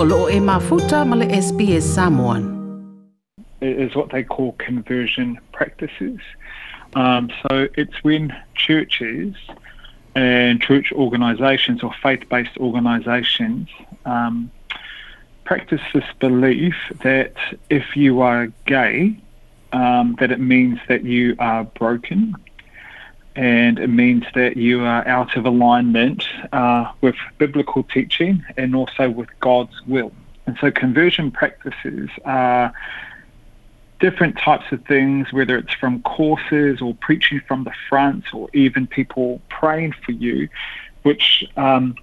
o loo e mafuta SBS Samoan. is what they call conversion practices. Um, so it's when churches and church organisations or faith-based organisations um, practice this belief that if you are gay, um, that it means that you are broken and it means that you are out of alignment uh, with biblical teaching and also with God's will. And so conversion practices are different types of things, whether it's from courses or preaching from the front or even people praying for you, which um,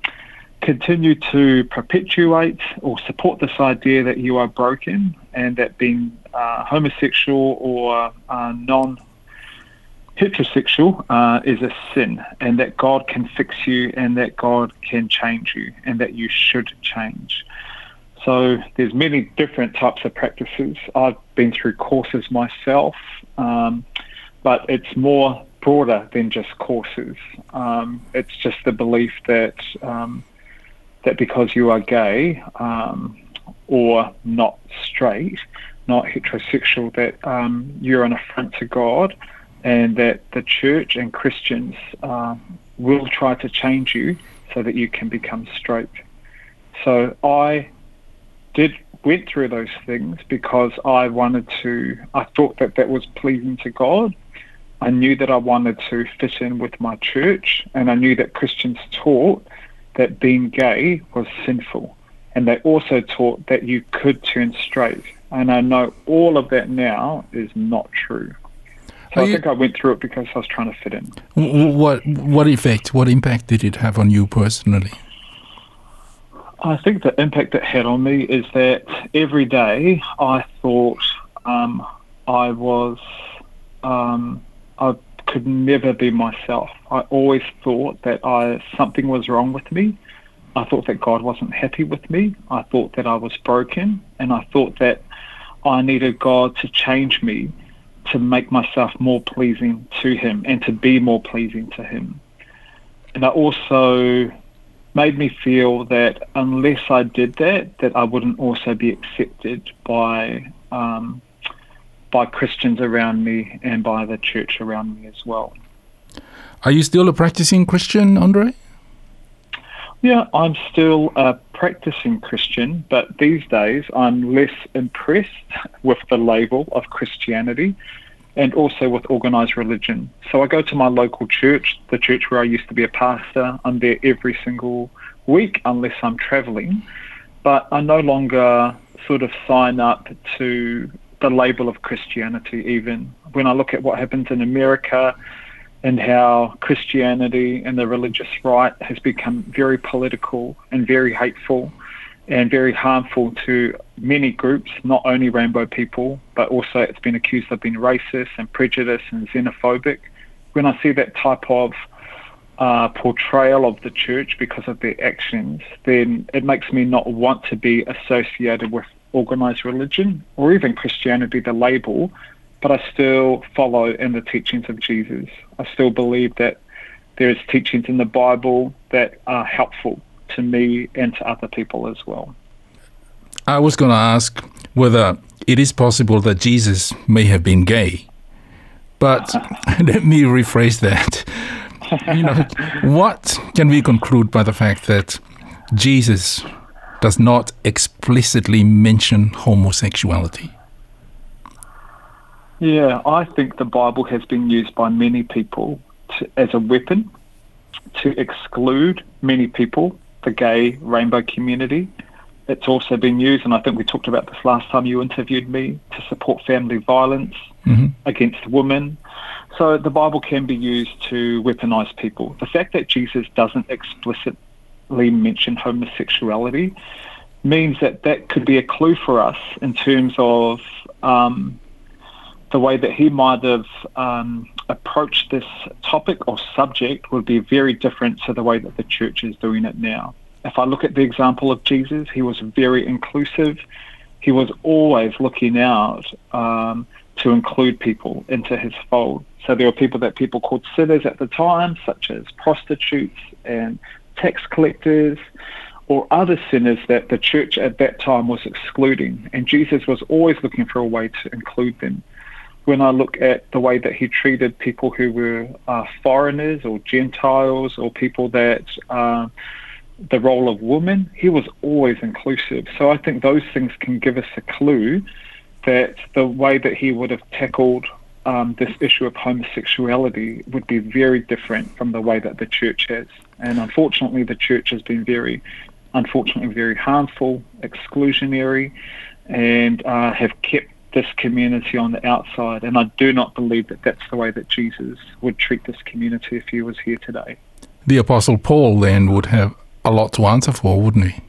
continue to perpetuate or support this idea that you are broken and that being uh, homosexual or uh, non heterosexual uh, is a sin and that God can fix you and that God can change you and that you should change. So there's many different types of practices. I've been through courses myself, um, but it's more broader than just courses. Um, it's just the belief that um, that because you are gay um, or not straight, not heterosexual, that um, you're an affront to God, and that the church and Christians uh, will try to change you so that you can become straight. So I did went through those things because I wanted to. I thought that that was pleasing to God. I knew that I wanted to fit in with my church, and I knew that Christians taught that being gay was sinful, and they also taught that you could turn straight. And I know all of that now is not true. So I think I went through it because I was trying to fit in. What what effect, what impact did it have on you personally? I think the impact it had on me is that every day I thought um, I was, um, I could never be myself. I always thought that I something was wrong with me. I thought that God wasn't happy with me. I thought that I was broken, and I thought that I needed God to change me to make myself more pleasing to Him and to be more pleasing to Him. And I also made me feel that unless I did that, that I wouldn't also be accepted by um, by Christians around me and by the church around me as well. Are you still a practicing Christian, Andre? Yeah, I'm still a practicing Christian, but these days I'm less impressed with the label of Christianity and also with organized religion. So I go to my local church, the church where I used to be a pastor. I'm there every single week unless I'm traveling. But I no longer sort of sign up to the label of Christianity, even. When I look at what happens in America and how Christianity and the religious right has become very political and very hateful and very harmful to many groups, not only rainbow people, but also it's been accused of being racist and prejudiced and xenophobic. When I see that type of uh, portrayal of the church because of their actions, then it makes me not want to be associated with organized religion or even Christianity, the label, but I still follow in the teachings of Jesus. I still believe that there is teachings in the Bible that are helpful to me and to other people as well. I was going to ask whether it is possible that Jesus may have been gay, but let me rephrase that. You know, what can we conclude by the fact that Jesus does not explicitly mention homosexuality? Yeah, I think the Bible has been used by many people to, as a weapon to exclude many people the gay rainbow community. It's also been used, and I think we talked about this last time you interviewed me, to support family violence mm-hmm. against women. So the Bible can be used to weaponize people. The fact that Jesus doesn't explicitly mention homosexuality means that that could be a clue for us in terms of um, the way that he might have um, approached this topic or subject would be very different to the way that the church is doing it now. If I look at the example of Jesus, he was very inclusive. He was always looking out um, to include people into his fold. So there were people that people called sinners at the time, such as prostitutes and tax collectors, or other sinners that the church at that time was excluding. And Jesus was always looking for a way to include them. When I look at the way that he treated people who were uh, foreigners or Gentiles or people that uh, the role of women, he was always inclusive. So I think those things can give us a clue that the way that he would have tackled um, this issue of homosexuality would be very different from the way that the church has. And unfortunately, the church has been very, unfortunately, very harmful, exclusionary, and uh, have kept this community on the outside. And I do not believe that that's the way that Jesus would treat this community if he was here today. The Apostle Paul then would have a lot to answer for, wouldn't he?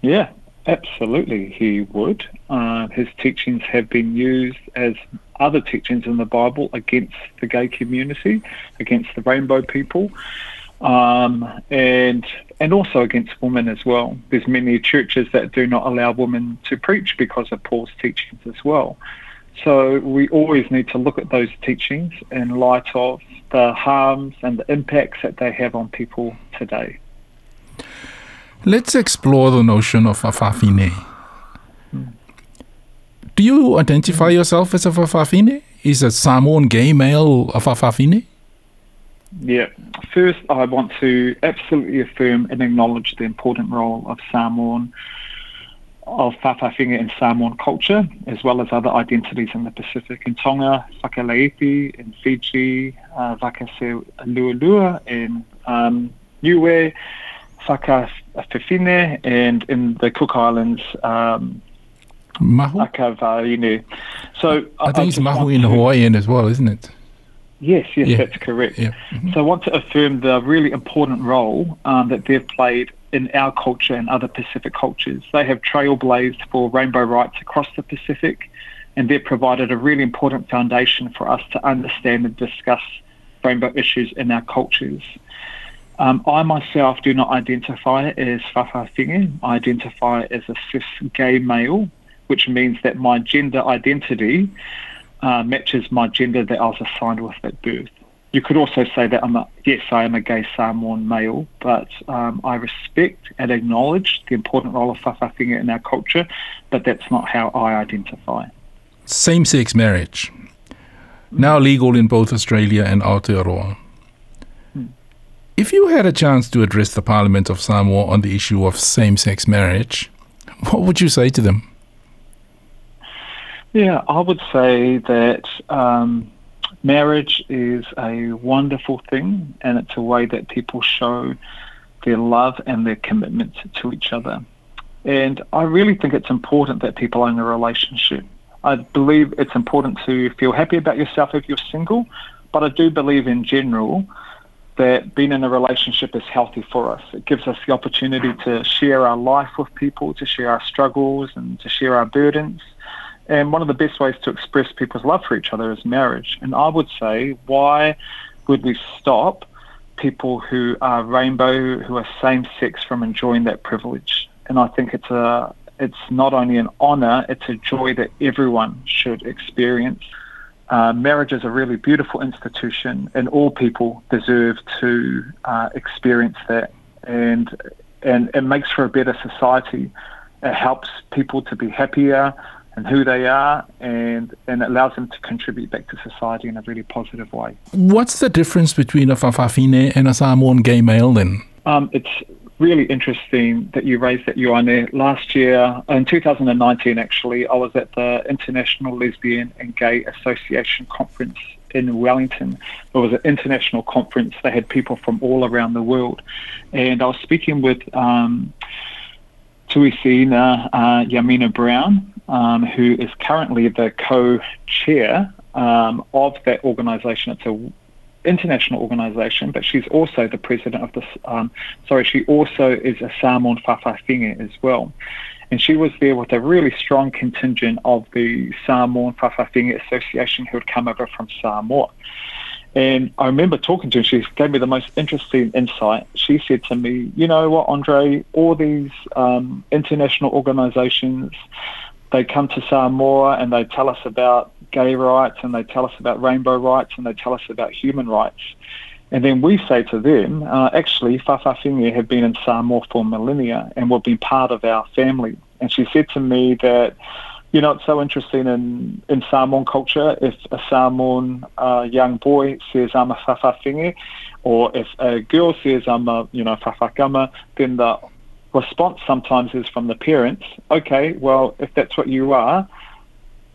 Yeah, absolutely, he would. Uh, his teachings have been used as other teachings in the Bible against the gay community, against the rainbow people, um, and and also against women as well. There's many churches that do not allow women to preach because of Paul's teachings as well. So we always need to look at those teachings in light of the harms and the impacts that they have on people today. Let's explore the notion of fa'afafine. Do you identify yourself as a fa'afafine? Is a Samoan gay male a fa'afafine? Yeah. First, I want to absolutely affirm and acknowledge the important role of Samoan, of Fa'afafine in Samoan culture, as well as other identities in the Pacific. In Tonga, Fakaleiti, in Fiji, uh, Vakase Lualua, in um, Niue, Fakafifine, and in the Cook Islands, um, Mahu? So I think it's just Mahu in Hawaiian as well, isn't it? Yes, yes, Yeah. that's correct. Yeah. Mhm. So I want to affirm the really important role um, that they've played in our culture and other Pacific cultures. They have trailblazed for rainbow rights across the Pacific, and they've provided a really important foundation for us to understand and discuss rainbow issues in our cultures. Um, I myself do not identify as fa'afafine. I identify as a cis gay male, which means that my gender identity uh, matches my gender that I was assigned with at birth. You could also say that I'm a, yes, I am a gay Samoan male, but um, I respect and acknowledge the important role of fa'afafine in our culture, but that's not how I identify. Same sex marriage. Now legal in both Australia and Aotearoa. If you had a chance to address the Parliament of Samoa on the issue of same sex marriage, what would you say to them? Yeah, I would say that um, marriage is a wonderful thing, and it's a way that people show their love and their commitment to each other. And I really think it's important that people own a relationship. I believe it's important to feel happy about yourself if you're single, but I do believe in general that being in a relationship is healthy for us. It gives us the opportunity to share our life with people, to share our struggles, and to share our burdens. And one of the best ways to express people's love for each other is marriage. And I would say, why would we stop people who are rainbow, who are same sex, from enjoying that privilege? And I think it's a it's not only an honor, it's a joy that everyone should experience. Uh, marriage is a really beautiful institution, and all people deserve to uh, experience that. And and it makes for a better society. It helps people to be happier and who they are, and and allows them to contribute back to society in a really positive way. What's the difference between a Fa'afafine and a Samoan gay male then? Um, it's really interesting that you raised that, Ioane. Last year, in 2019, actually, I was at the International Lesbian and Gay Association Conference in Wellington. It was an international conference. They had people from all around the world. And I was speaking with um, Tuisina uh, Ymania Brown, um, who is currently the co-chair um, of that organisation. It's a international organisation, but she's also the president of this. Um, sorry, she also is a Samoan Fa'afafine as well. And she was there with a really strong contingent of the Samoan Fa'afafine Association who had come over from Samoa. And I remember talking to her, she gave me the most interesting insight. She said to me, You know what, Andre, all these um, international organisations, they come to Samoa and they tell us about gay rights and they tell us about rainbow rights and they tell us about human rights. And then we say to them, uh, actually, Fa'afafine have been in Samoa for millennia and will be part of our family. And she said to me that, you know, it's so interesting in, in Samoan culture. If a Samoan uh, young boy says, I'm a Fa'afafine, or if a girl says, I'm a, you know, Fa'atama, then the response sometimes is from the parents, okay, well, if that's what you are,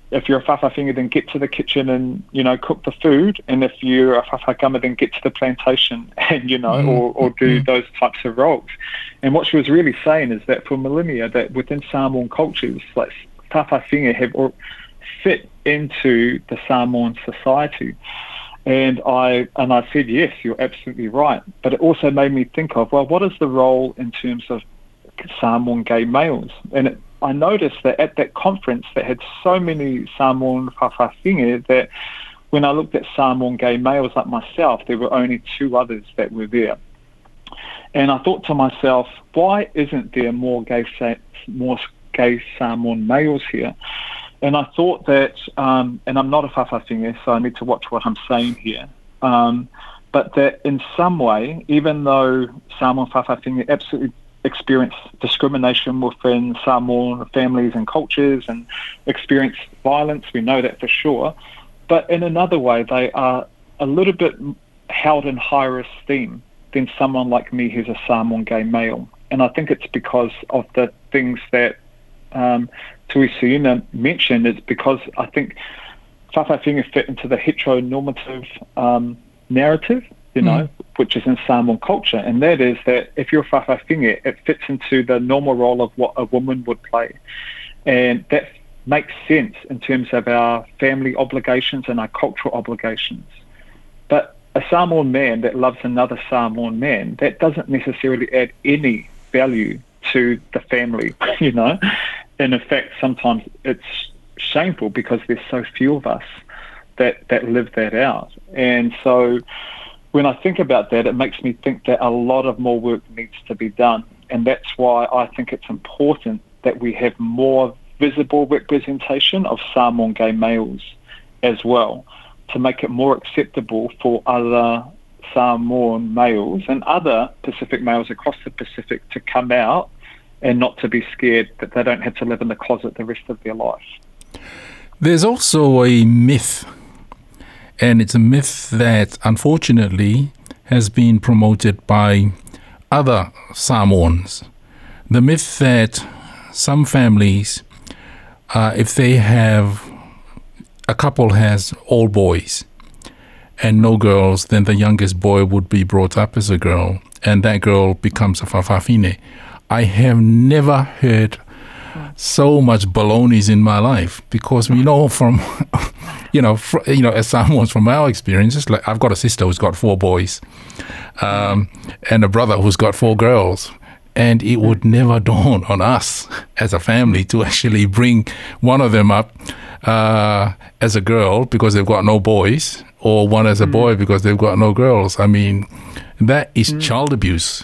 if you're a fa'afafine, then get to the kitchen and, you know, cook the food. And if you're a fa'atama, then get to the plantation and, you know, mm. or, or do mm. those types of roles. And what she was really saying is that for millennia, that within Samoan cultures, like fa'afafine have fit into the Samoan society. And I and I said, yes, you're absolutely right. But it also made me think of, well, what is the role in terms of Samoan gay males? And it I noticed that at that conference that had so many Samoan fa'afafine that when I looked at Samoan gay males like myself, there were only two others that were there. And I thought to myself, why isn't there more gay, more gay Samoan males here? And I thought that, um, and I'm not a fa'afafine, so I need to watch what I'm saying here. Um, but that in some way, even though Samoan fa'afafine absolutely experience discrimination within Samoan families and cultures and experience violence. We know that for sure. But in another way, they are a little bit held in higher esteem than someone like me who's a Samoan gay male. And I think it's because of the things that um, mentioned. It's because I think Fa'afafine fit into the heteronormative um, narrative you know, mm. which is in Samoan culture, and that is that if you're fa'afafine, it fits into the normal role of what a woman would play. And that makes sense in terms of our family obligations and our cultural obligations. But a Samoan man that loves another Samoan man, that doesn't necessarily add any value to the family, you know. And in fact, sometimes it's shameful because there's so few of us that, that live that out. And so when I think about that, it makes me think that a lot of more work needs to be done. And that's why I think it's important that we have more visible representation of Samoan gay males as well to make it more acceptable for other Samoan males and other Pacific males across the Pacific to come out and not to be scared that they don't have to live in the closet the rest of their life. There's also a myth and it's a myth that unfortunately has been promoted by other Samoans. The myth that some families, uh, if they have a couple has all boys and no girls, then the youngest boy would be brought up as a girl, and that girl becomes a fa'afafine. I have never heard so much balonies in my life because we know from you know, fr- you know, as someone from our experiences, like I've got a sister who's got four boys, um, and a brother who's got four girls, and it would never dawn on us as a family to actually bring one of them up uh, as a girl because they've got no boys, or one as a mm. boy because they've got no girls. I mean, that is mm. child abuse.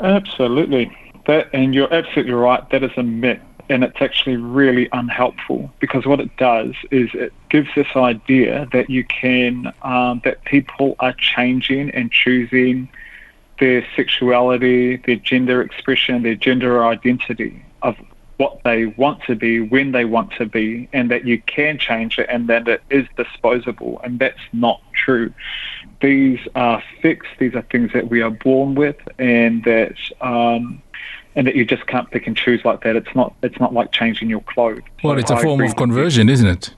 Absolutely. That, and you're absolutely right. That is a myth and it's actually really unhelpful because what it does is it gives this idea that you can um, that people are changing and choosing their sexuality, their gender expression, their gender identity of what they want to be, when they want to be, and that you can change it and that it is disposable. And that's not true. These are fixed, these are things that we are born with, and that um, and that you just can't pick and choose like that. It's not it's not like changing your clothes. Well, so it's a form of conversion, isn't it?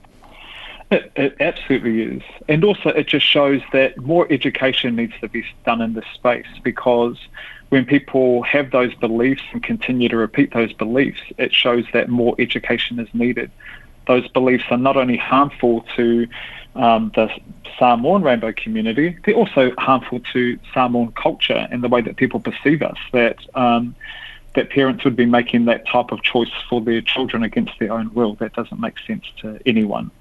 It, it absolutely is, and also it just shows that more education needs to be done in this space because when people have those beliefs and continue to repeat those beliefs, it shows that more education is needed. Those beliefs are not only harmful to um, the Samoan rainbow community, they're also harmful to Samoan culture and the way that people perceive us. That um, that parents would be making that type of choice for their children against their own will. That doesn't make sense to anyone.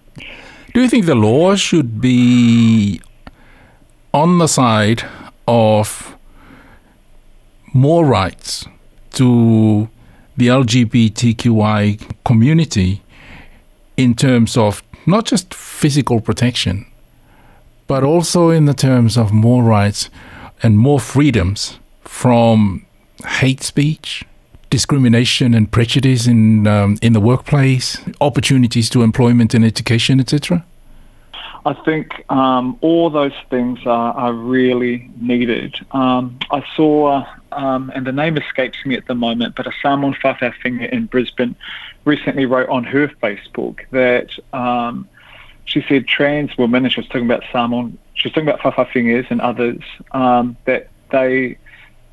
Do you think the law should be on the side of more rights to the LGBTQI community in terms of not just physical protection, but also in the terms of more rights and more freedoms from hate speech, discrimination and prejudice in um, in the workplace, opportunities to employment and education, etc. I think um, all those things are, are really needed. Um, I saw, um, and the name escapes me at the moment, but a Samoan Fa'afafine in Brisbane recently wrote on her Facebook that um, she said trans women, and she was talking about Samoan, she was talking about Fa'afafines and others, um, that they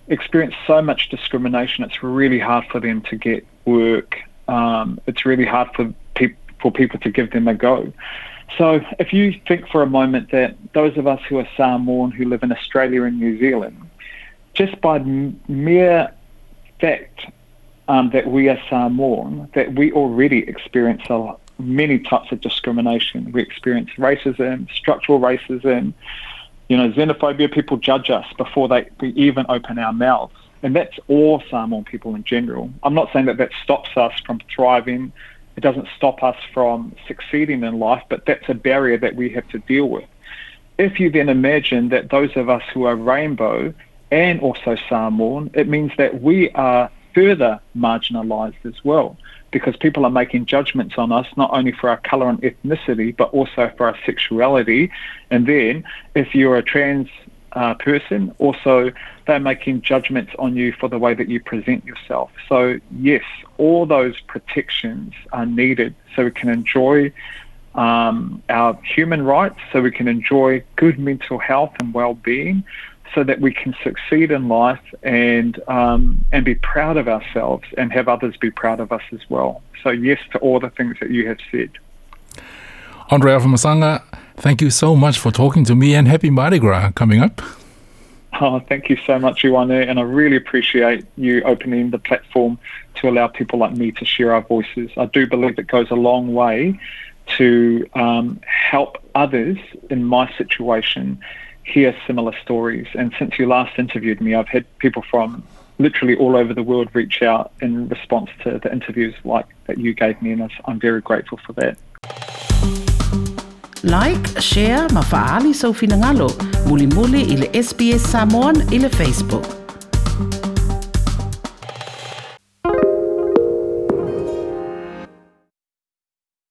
experience so much discrimination, it's really hard for them to get work. Um, it's really hard for, pe- for people to give them a go. So if you think for a moment that those of us who are Samoan who live in Australia and New Zealand, just by m- mere fact um, that we are Samoan, that we already experience a, many types of discrimination. We experience racism, structural racism, you know, xenophobia. People judge us before they we even open our mouths. And that's all Samoan people in general. I'm not saying that that stops us from thriving it doesn't stop us from succeeding in life, but that's a barrier that we have to deal with. If you then imagine that those of us who are rainbow and also Samoan, it means that we are further marginalized as well because people are making judgments on us not only for our color and ethnicity but also for our sexuality and then if you're a trans uh, person. Also, they're making judgments on you for the way that you present yourself. So, yes, all those protections are needed so we can enjoy um, our human rights, so we can enjoy good mental health and well-being, so that we can succeed in life and um, and be proud of ourselves and have others be proud of us as well. So, yes to all the things that you have said. Andre Masanga, thank you so much for talking to me and happy Mardi Gras coming up. Oh, thank you so much, Ioane, and I really appreciate you opening the platform to allow people like me to share our voices. I do believe it goes a long way to um, help others in my situation hear similar stories. And since you last interviewed me, I've had people from literally all over the world reach out in response to the interviews like that you gave me, and I'm very grateful for that. Like, share, mafaali sa ufinangalo, muli muli ile SBS Samoan ile Facebook.